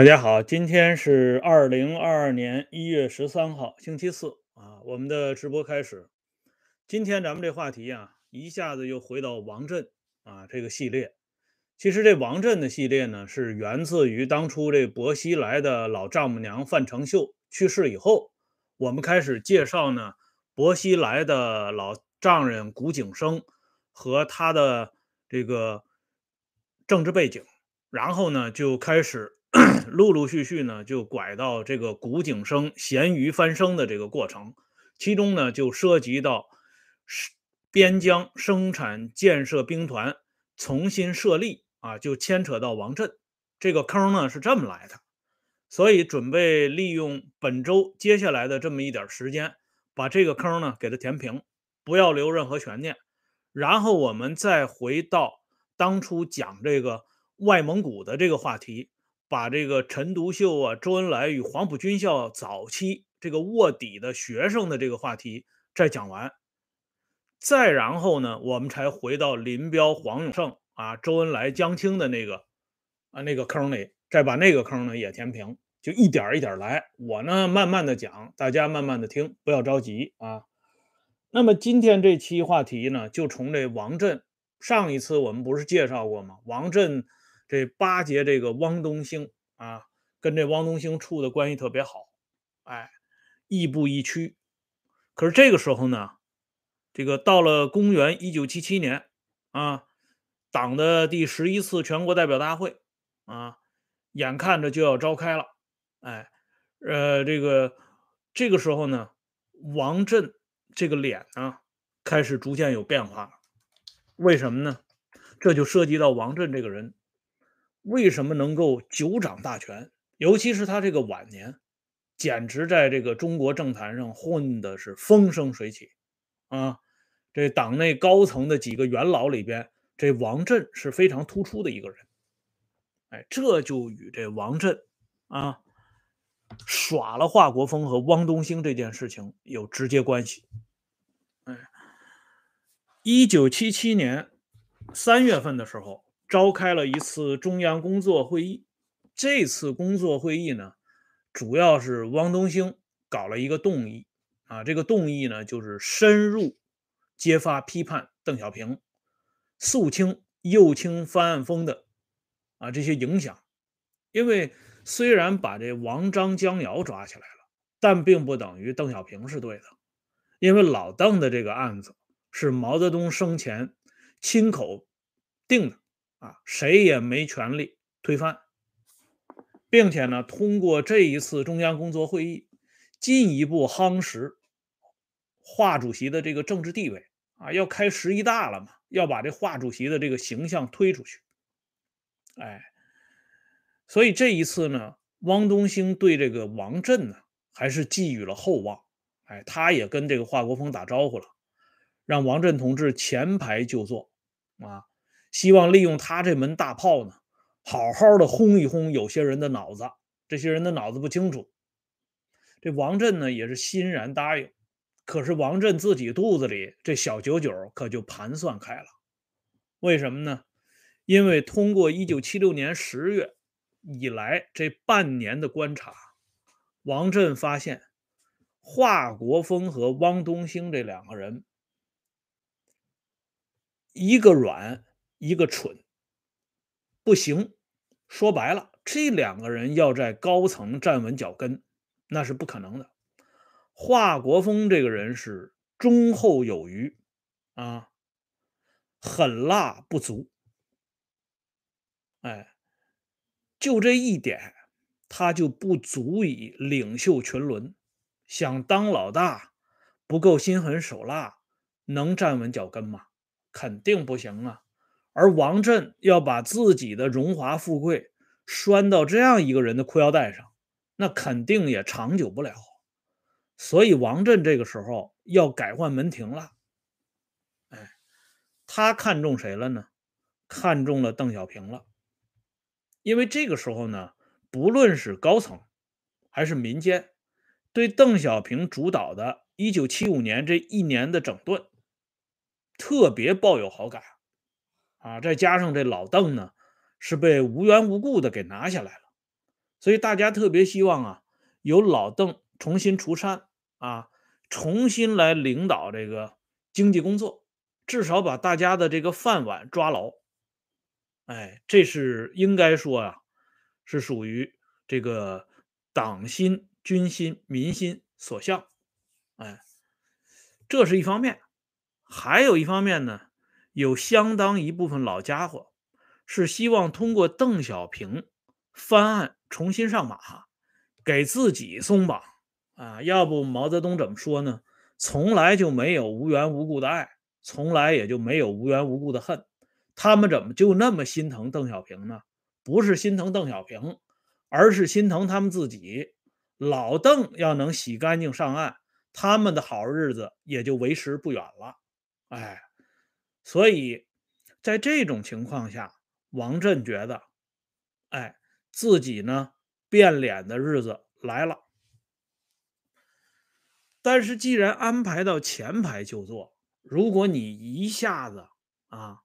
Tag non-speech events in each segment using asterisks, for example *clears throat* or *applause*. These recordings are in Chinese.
大家好，今天是二零二二年一月十三号，星期四啊。我们的直播开始。今天咱们这话题啊，一下子又回到王震啊这个系列。其实这王震的系列呢，是源自于当初这薄熙来的老丈母娘范成秀去世以后，我们开始介绍呢薄熙来的老丈人谷景生和他的这个政治背景，然后呢就开始。*clears throat* 陆陆续续呢，就拐到这个古井生咸鱼翻身的这个过程，其中呢就涉及到边疆生产建设兵团重新设立啊，就牵扯到王震这个坑呢是这么来的，所以准备利用本周接下来的这么一点时间，把这个坑呢给它填平，不要留任何悬念，然后我们再回到当初讲这个外蒙古的这个话题。把这个陈独秀啊、周恩来与黄埔军校早期这个卧底的学生的这个话题再讲完，再然后呢，我们才回到林彪、黄永胜啊、周恩来、江青的那个啊那个坑里，再把那个坑呢也填平，就一点一点来。我呢慢慢的讲，大家慢慢的听，不要着急啊。那么今天这期话题呢，就从这王震，上一次我们不是介绍过吗？王震。这巴结这个汪东兴啊，跟这汪东兴处的关系特别好，哎，亦步亦趋。可是这个时候呢，这个到了公元一九七七年啊，党的第十一次全国代表大会啊，眼看着就要召开了，哎，呃，这个这个时候呢，王震这个脸呢开始逐渐有变化，为什么呢？这就涉及到王震这个人。为什么能够久掌大权？尤其是他这个晚年，简直在这个中国政坛上混的是风生水起啊！这党内高层的几个元老里边，这王震是非常突出的一个人。哎，这就与这王震啊耍了华国锋和汪东兴这件事情有直接关系。哎，一九七七年三月份的时候。召开了一次中央工作会议，这次工作会议呢，主要是汪东兴搞了一个动议。啊，这个动议呢就是深入揭发批判邓小平、肃清右倾翻案风的啊这些影响，因为虽然把这王张江瑶抓起来了，但并不等于邓小平是对的，因为老邓的这个案子是毛泽东生前亲口定的。啊，谁也没权利推翻，并且呢，通过这一次中央工作会议，进一步夯实华主席的这个政治地位啊，要开十一大了嘛，要把这华主席的这个形象推出去。哎，所以这一次呢，汪东兴对这个王震呢，还是寄予了厚望。哎，他也跟这个华国锋打招呼了，让王震同志前排就坐啊。希望利用他这门大炮呢，好好的轰一轰有些人的脑子。这些人的脑子不清楚。这王震呢也是欣然答应。可是王震自己肚子里这小九九可就盘算开了。为什么呢？因为通过一九七六年十月以来这半年的观察，王震发现华国锋和汪东兴这两个人，一个软。一个蠢，不行。说白了，这两个人要在高层站稳脚跟，那是不可能的。华国锋这个人是忠厚有余啊，狠辣不足。哎，就这一点，他就不足以领袖群伦。想当老大，不够心狠手辣，能站稳脚跟吗？肯定不行啊。而王震要把自己的荣华富贵拴到这样一个人的裤腰带上，那肯定也长久不了。所以王震这个时候要改换门庭了。哎，他看中谁了呢？看中了邓小平了。因为这个时候呢，不论是高层还是民间，对邓小平主导的1975年这一年的整顿，特别抱有好感。啊，再加上这老邓呢，是被无缘无故的给拿下来了，所以大家特别希望啊，由老邓重新出山啊，重新来领导这个经济工作，至少把大家的这个饭碗抓牢。哎，这是应该说啊，是属于这个党心、军心、民心所向。哎，这是一方面，还有一方面呢，有相当一部分老家伙是希望通过邓小平翻案重新上马，给自己松绑啊。要不毛泽东怎么说呢？从来就没有无缘无故的爱，从来也就没有无缘无故的恨。他们怎么就那么心疼邓小平呢？不是心疼邓小平，而是心疼他们自己。老邓要能洗干净上岸，他们的好日子也就为时不远了。哎，所以在这种情况下，王震觉得，哎，自己呢变脸的日子来了。但是既然安排到前排就坐，如果你一下子啊。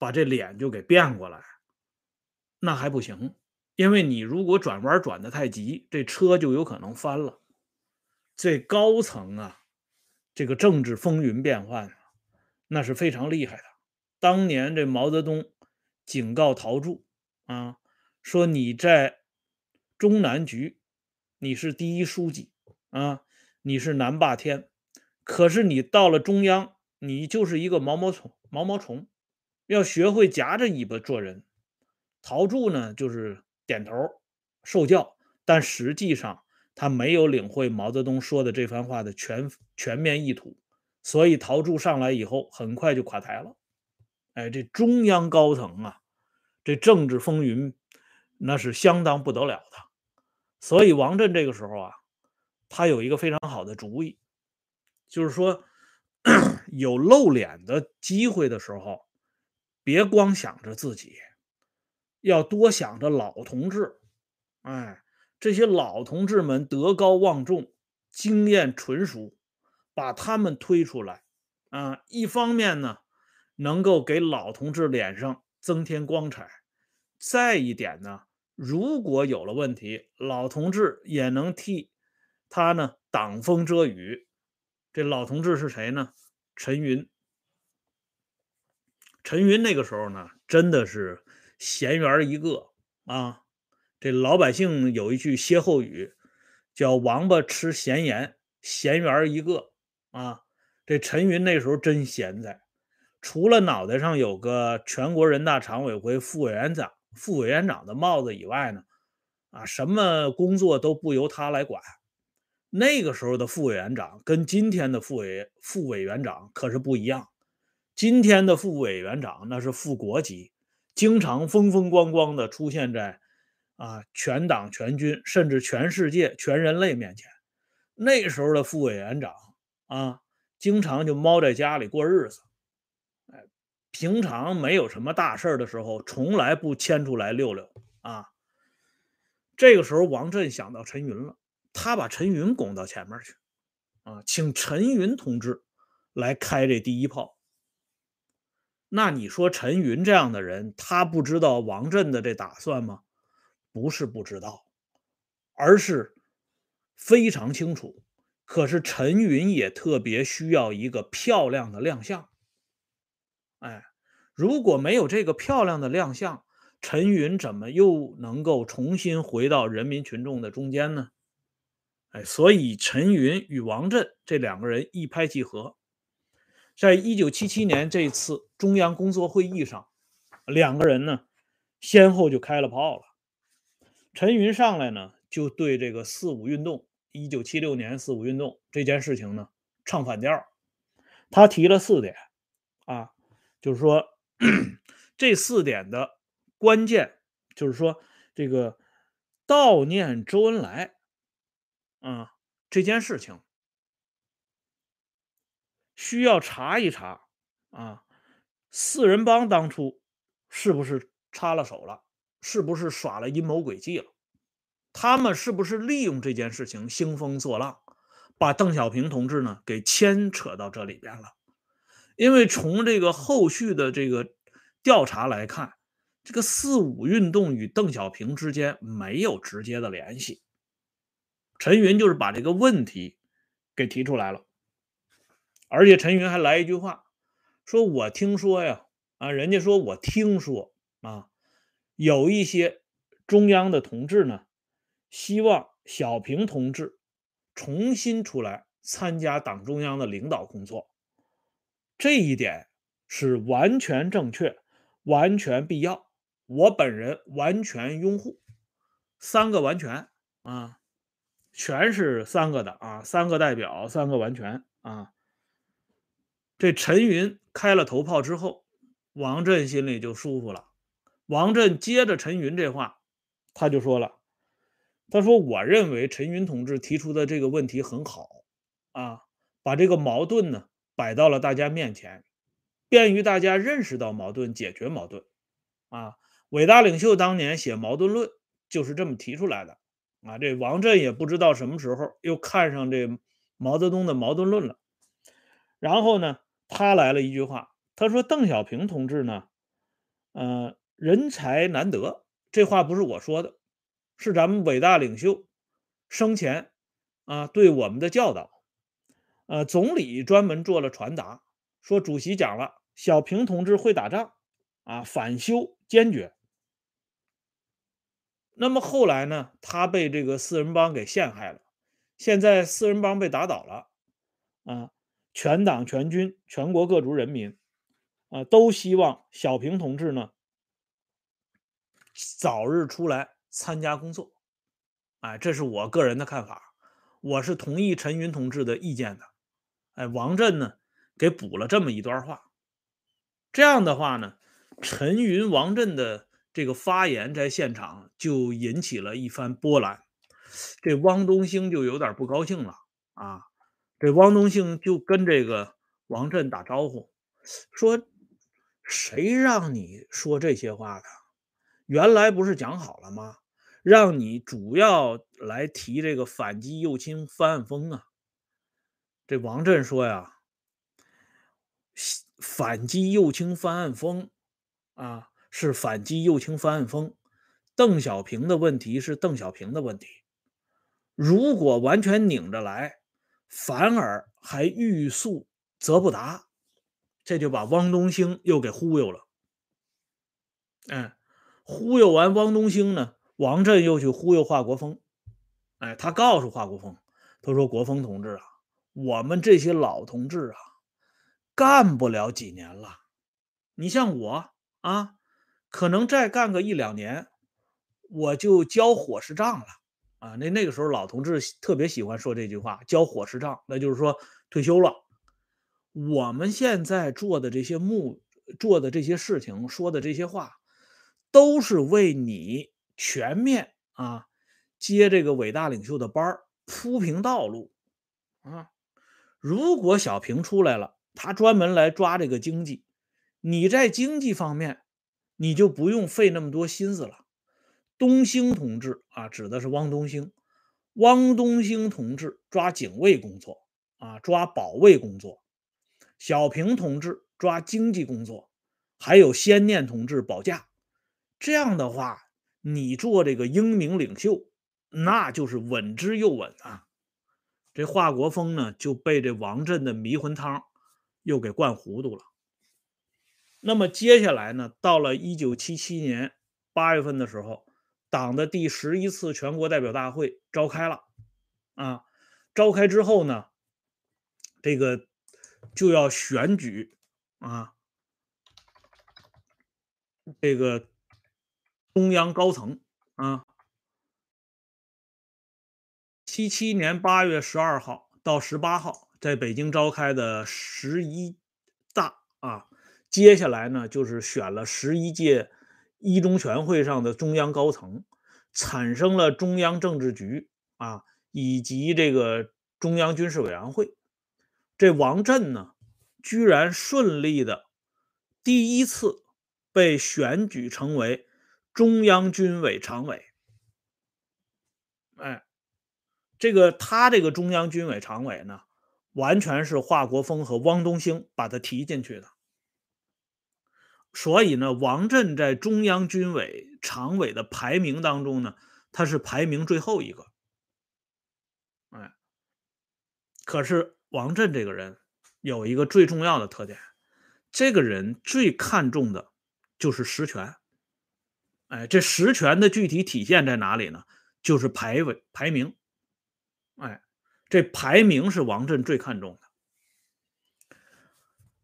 把这脸就给变过来，那还不行，因为你如果转弯转的太急，这车就有可能翻了。这高层啊，这个政治风云变幻，那是非常厉害的。当年这毛泽东警告陶铸啊，说你在中南局你是第一书记啊，你是南霸天，可是你到了中央，你就是一个毛毛虫，毛毛虫。要学会夹着尾巴做人，陶铸呢就是点头受教，但实际上他没有领会毛泽东说的这番话的全全面意图，所以陶铸上来以后很快就垮台了。哎，这中央高层啊，这政治风云那是相当不得了的。所以王震这个时候啊，他有一个非常好的主意，就是说 *clears throat* 有露脸的机会的时候。别光想着自己，要多想着老同志。哎，这些老同志们德高望重，经验纯熟，把他们推出来啊！一方面呢，能够给老同志脸上增添光彩；再一点呢，如果有了问题，老同志也能替他呢挡风遮雨。这老同志是谁呢？陈云。陈云那个时候呢，真的是闲员一个啊。这老百姓有一句歇后语，叫“王八吃闲盐”，闲员一个啊。这陈云那时候真闲在，除了脑袋上有个全国人大常委会副委员长、副委员长的帽子以外呢，啊，什么工作都不由他来管。那个时候的副委员长跟今天的副委副委员长可是不一样。今天的副委员长那是副国级，经常风风光光的出现在啊全党全军甚至全世界全人类面前。那时候的副委员长啊，经常就猫在家里过日子，哎，平常没有什么大事的时候，从来不牵出来溜溜啊。这个时候，王震想到陈云了，他把陈云拱到前面去啊，请陈云同志来开这第一炮。那你说陈云这样的人，他不知道王震的这打算吗？不是不知道，而是非常清楚。可是陈云也特别需要一个漂亮的亮相。哎，如果没有这个漂亮的亮相，陈云怎么又能够重新回到人民群众的中间呢？哎，所以陈云与王震这两个人一拍即合。在一九七七年这次中央工作会议上，两个人呢先后就开了炮了。陈云上来呢，就对这个四五运动，一九七六年四五运动这件事情呢唱反调。他提了四点啊，就是说这四点的关键就是说这个悼念周恩来啊这件事情。需要查一查啊，四人帮当初是不是插了手了？是不是耍了阴谋诡计了？他们是不是利用这件事情兴风作浪，把邓小平同志呢给牵扯到这里边了？因为从这个后续的这个调查来看，这个四五运动与邓小平之间没有直接的联系。陈云就是把这个问题给提出来了，而且陈云还来一句话，说我听说呀，啊，人家说我听说啊，有一些中央的同志呢，希望小平同志重新出来参加党中央的领导工作，这一点是完全正确、完全必要，我本人完全拥护，三个完全啊。全是三个的啊，三个代表，三个完全啊。这陈云开了头炮之后，王震心里就舒服了。王震接着陈云这话，他就说了：“他说，我认为陈云同志提出的这个问题很好啊，把这个矛盾呢摆到了大家面前，便于大家认识到矛盾，解决矛盾啊。伟大领袖当年写《矛盾论》就是这么提出来的。”啊，这王震也不知道什么时候又看上这毛泽东的《矛盾论》了。然后呢，他来了一句话，他说：“邓小平同志呢，呃，人才难得。”这话不是我说的，是咱们伟大领袖生前啊对我们的教导。呃，总理专门做了传达，说主席讲了，小平同志会打仗啊，反修坚决。那么后来呢？他被这个四人帮给陷害了。现在四人帮被打倒了，啊，全党全军、全国各族人民，啊，都希望小平同志呢早日出来参加工作。哎，这是我个人的看法，我是同意陈云同志的意见的。哎，王震呢给补了这么一段话。这样的话呢，陈云、王震的。这个发言在现场就引起了一番波澜，这汪东兴就有点不高兴了啊！这汪东兴就跟这个王震打招呼，说：“谁让你说这些话的？原来不是讲好了吗？让你主要来提这个反击右倾翻案风啊！”这王震说呀：“反击右倾翻案风啊！”是反击右倾翻案风，邓小平的问题是邓小平的问题。如果完全拧着来，反而还欲速则不达，这就把汪东兴又给忽悠了。嗯，忽悠完汪东兴呢，王震又去忽悠华国锋。哎，他告诉华国锋，他说：“国锋同志啊，我们这些老同志啊，干不了几年了。你像我啊。”可能再干个一两年，我就交伙食账了啊！那那个时候老同志特别喜欢说这句话，交伙食账，那就是说退休了。我们现在做的这些目做的这些事情，说的这些话，都是为你全面啊接这个伟大领袖的班儿铺平道路啊！如果小平出来了，他专门来抓这个经济，你在经济方面。你就不用费那么多心思了。东兴同志啊，指的是汪东兴。汪东兴同志抓警卫工作啊，抓保卫工作。小平同志抓经济工作，还有先念同志保驾。这样的话，你做这个英明领袖，那就是稳之又稳啊。这华国锋呢，就被这王震的迷魂汤又给灌糊涂了。那么接下来呢？到了一九七七年八月份的时候，党的第十一次全国代表大会召开了。啊，召开之后呢，这个就要选举啊，这个中央高层啊。七七年八月十二号到十八号，在北京召开的十一大啊。接下来呢，就是选了十一届一中全会上的中央高层，产生了中央政治局啊，以及这个中央军事委员会。这王震呢，居然顺利的第一次被选举成为中央军委常委。哎，这个他这个中央军委常委呢，完全是华国锋和汪东兴把他提进去的。所以呢，王震在中央军委常委的排名当中呢，他是排名最后一个。哎，可是王震这个人有一个最重要的特点，这个人最看重的就是实权。哎，这实权的具体体现在哪里呢？就是排位排名。哎，这排名是王震最看重的。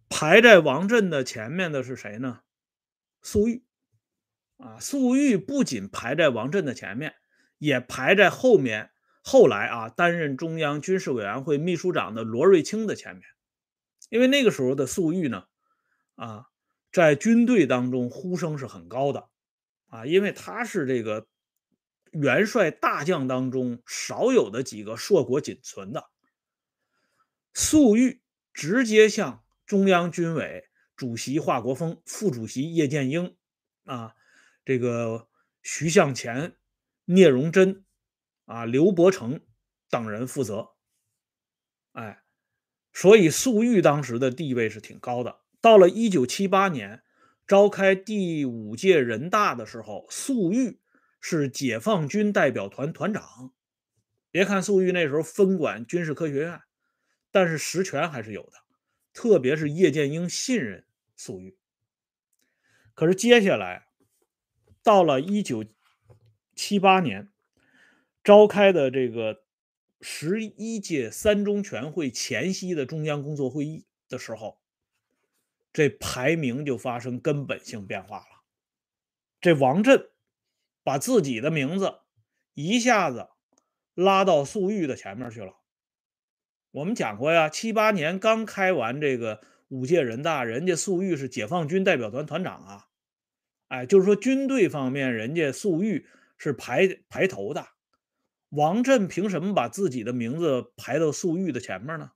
排在王震的前面的是谁呢？粟裕啊，粟裕不仅排在王震的前面，也排在后面。后来啊，担任中央军事委员会秘书长的罗瑞卿的前面，因为那个时候的粟裕呢，啊，在军队当中呼声是很高的啊，因为他是这个元帅大将当中少有的几个硕果仅存的。粟裕直接向。中央军委主席华国锋、副主席叶剑英，啊，这个徐向前、聂荣臻，啊，刘伯承等人负责。哎，所以粟裕当时的地位是挺高的。到了一九七八年召开第五届人大的时候，粟裕是解放军代表团团长。别看粟裕那时候分管军事科学院，但是实权还是有的。特别是叶剑英信任粟裕，可是接下来到了一九七八年召开的这个十一届三中全会前夕的中央工作会议的时候，这排名就发生根本性变化了。这王震把自己的名字一下子拉到粟裕的前面去了。我们讲过呀，七八年刚开完这个五届人大，人家粟裕是解放军代表团团长啊，哎，就是说军队方面，人家粟裕是排排头的。王震凭什么把自己的名字排到粟裕的前面呢？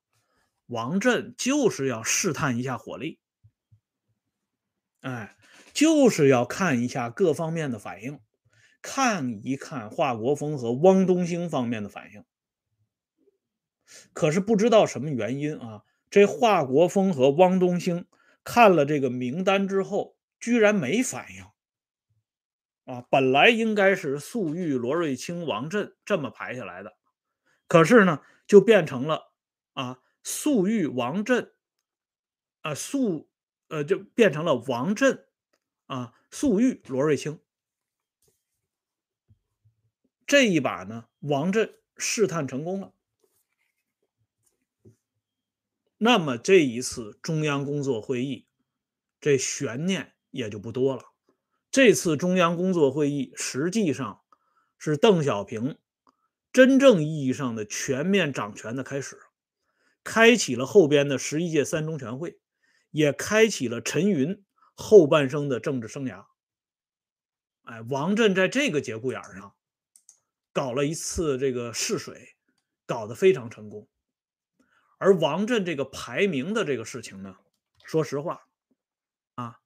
王震就是要试探一下火力，哎，就是要看一下各方面的反应，看一看华国锋和汪东兴方面的反应。可是不知道什么原因啊，这华国锋和汪东兴看了这个名单之后，居然没反应。啊，本来应该是粟裕、罗瑞卿、王震这么排下来的，可是呢，就变成了啊，粟裕、王震，啊，粟，呃，就变成了王震，啊，粟裕、罗瑞卿。这一把呢，王震试探成功了。那么这一次中央工作会议，这悬念也就不多了。这次中央工作会议实际上是邓小平真正意义上的全面掌权的开始，开启了后边的十一届三中全会，也开启了陈云后半生的政治生涯。哎，王震在这个节骨眼上搞了一次这个试水，搞得非常成功。而王震这个排名的这个事情呢，说实话，啊，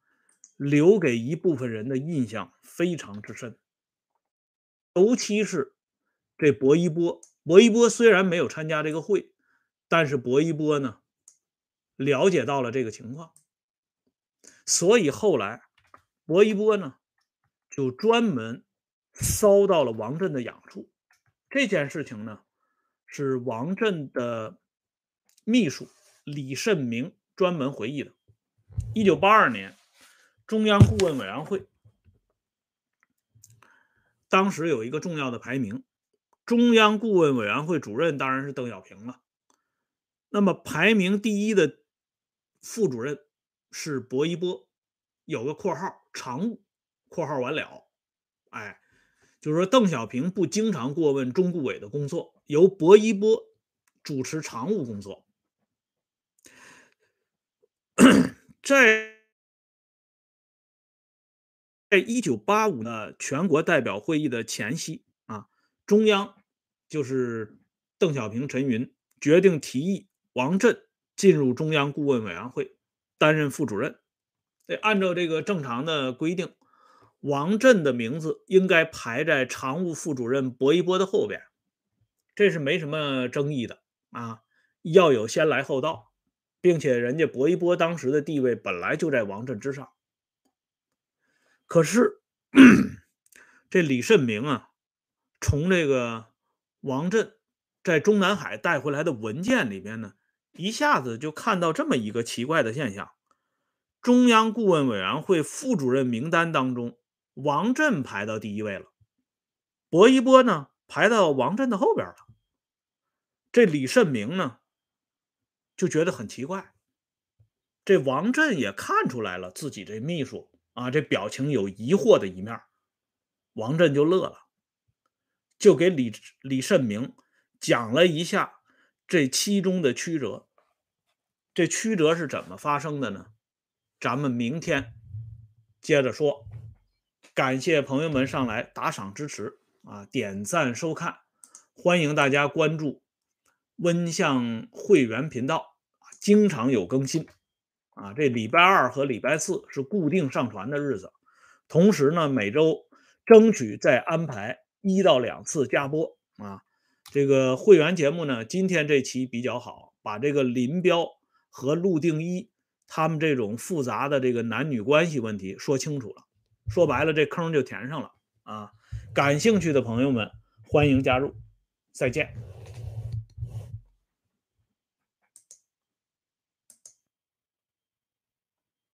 留给一部分人的印象非常之深。尤其是这薄一波，薄一波虽然没有参加这个会，但是薄一波呢，了解到了这个情况，所以后来薄一波呢，就专门骚到了王震的养处。这件事情呢，是王震的。秘书李慎明专门回忆的：一九八二年，中央顾问委员会当时有一个重要的排名，中央顾问委员会主任当然是邓小平了。那么排名第一的副主任是薄一波，有个括号常务，括号完了。哎，就是说邓小平不经常过问中顾委的工作，由薄一波主持常务工作。*clears throat* 在在一九八五呢全国代表会议的前夕啊，中央就是邓小平、陈云决定提议王震进入中央顾问委员会担任副主任。得按照这个正常的规定，王震的名字应该排在常务副主任薄一波的后边，这是没什么争议的啊。要有先来后到。并且人家薄一波当时的地位本来就在王震之上，可是这李慎明啊，从这个王震在中南海带回来的文件里边呢，一下子就看到这么一个奇怪的现象：中央顾问委员会副主任名单当中，王震排到第一位了，薄一波呢排到王震的后边了。这李慎明呢，就觉得很奇怪。这王震也看出来了自己这秘书啊，这表情有疑惑的一面。王震就乐了，就给李李慎明讲了一下这其中的曲折。这曲折是怎么发生的呢？咱们明天接着说。感谢朋友们上来打赏支持啊，点赞收看，欢迎大家关注温相会员频道，经常有更新。啊，这礼拜二和礼拜四是固定上传的日子，同时呢，每周争取再安排一到两次加播啊。这个会员节目呢，今天这期比较好，把这个林彪和陆定一他们这种复杂的这个男女关系问题说清楚了，说白了，这坑就填上了啊。感兴趣的朋友们，欢迎加入，再见。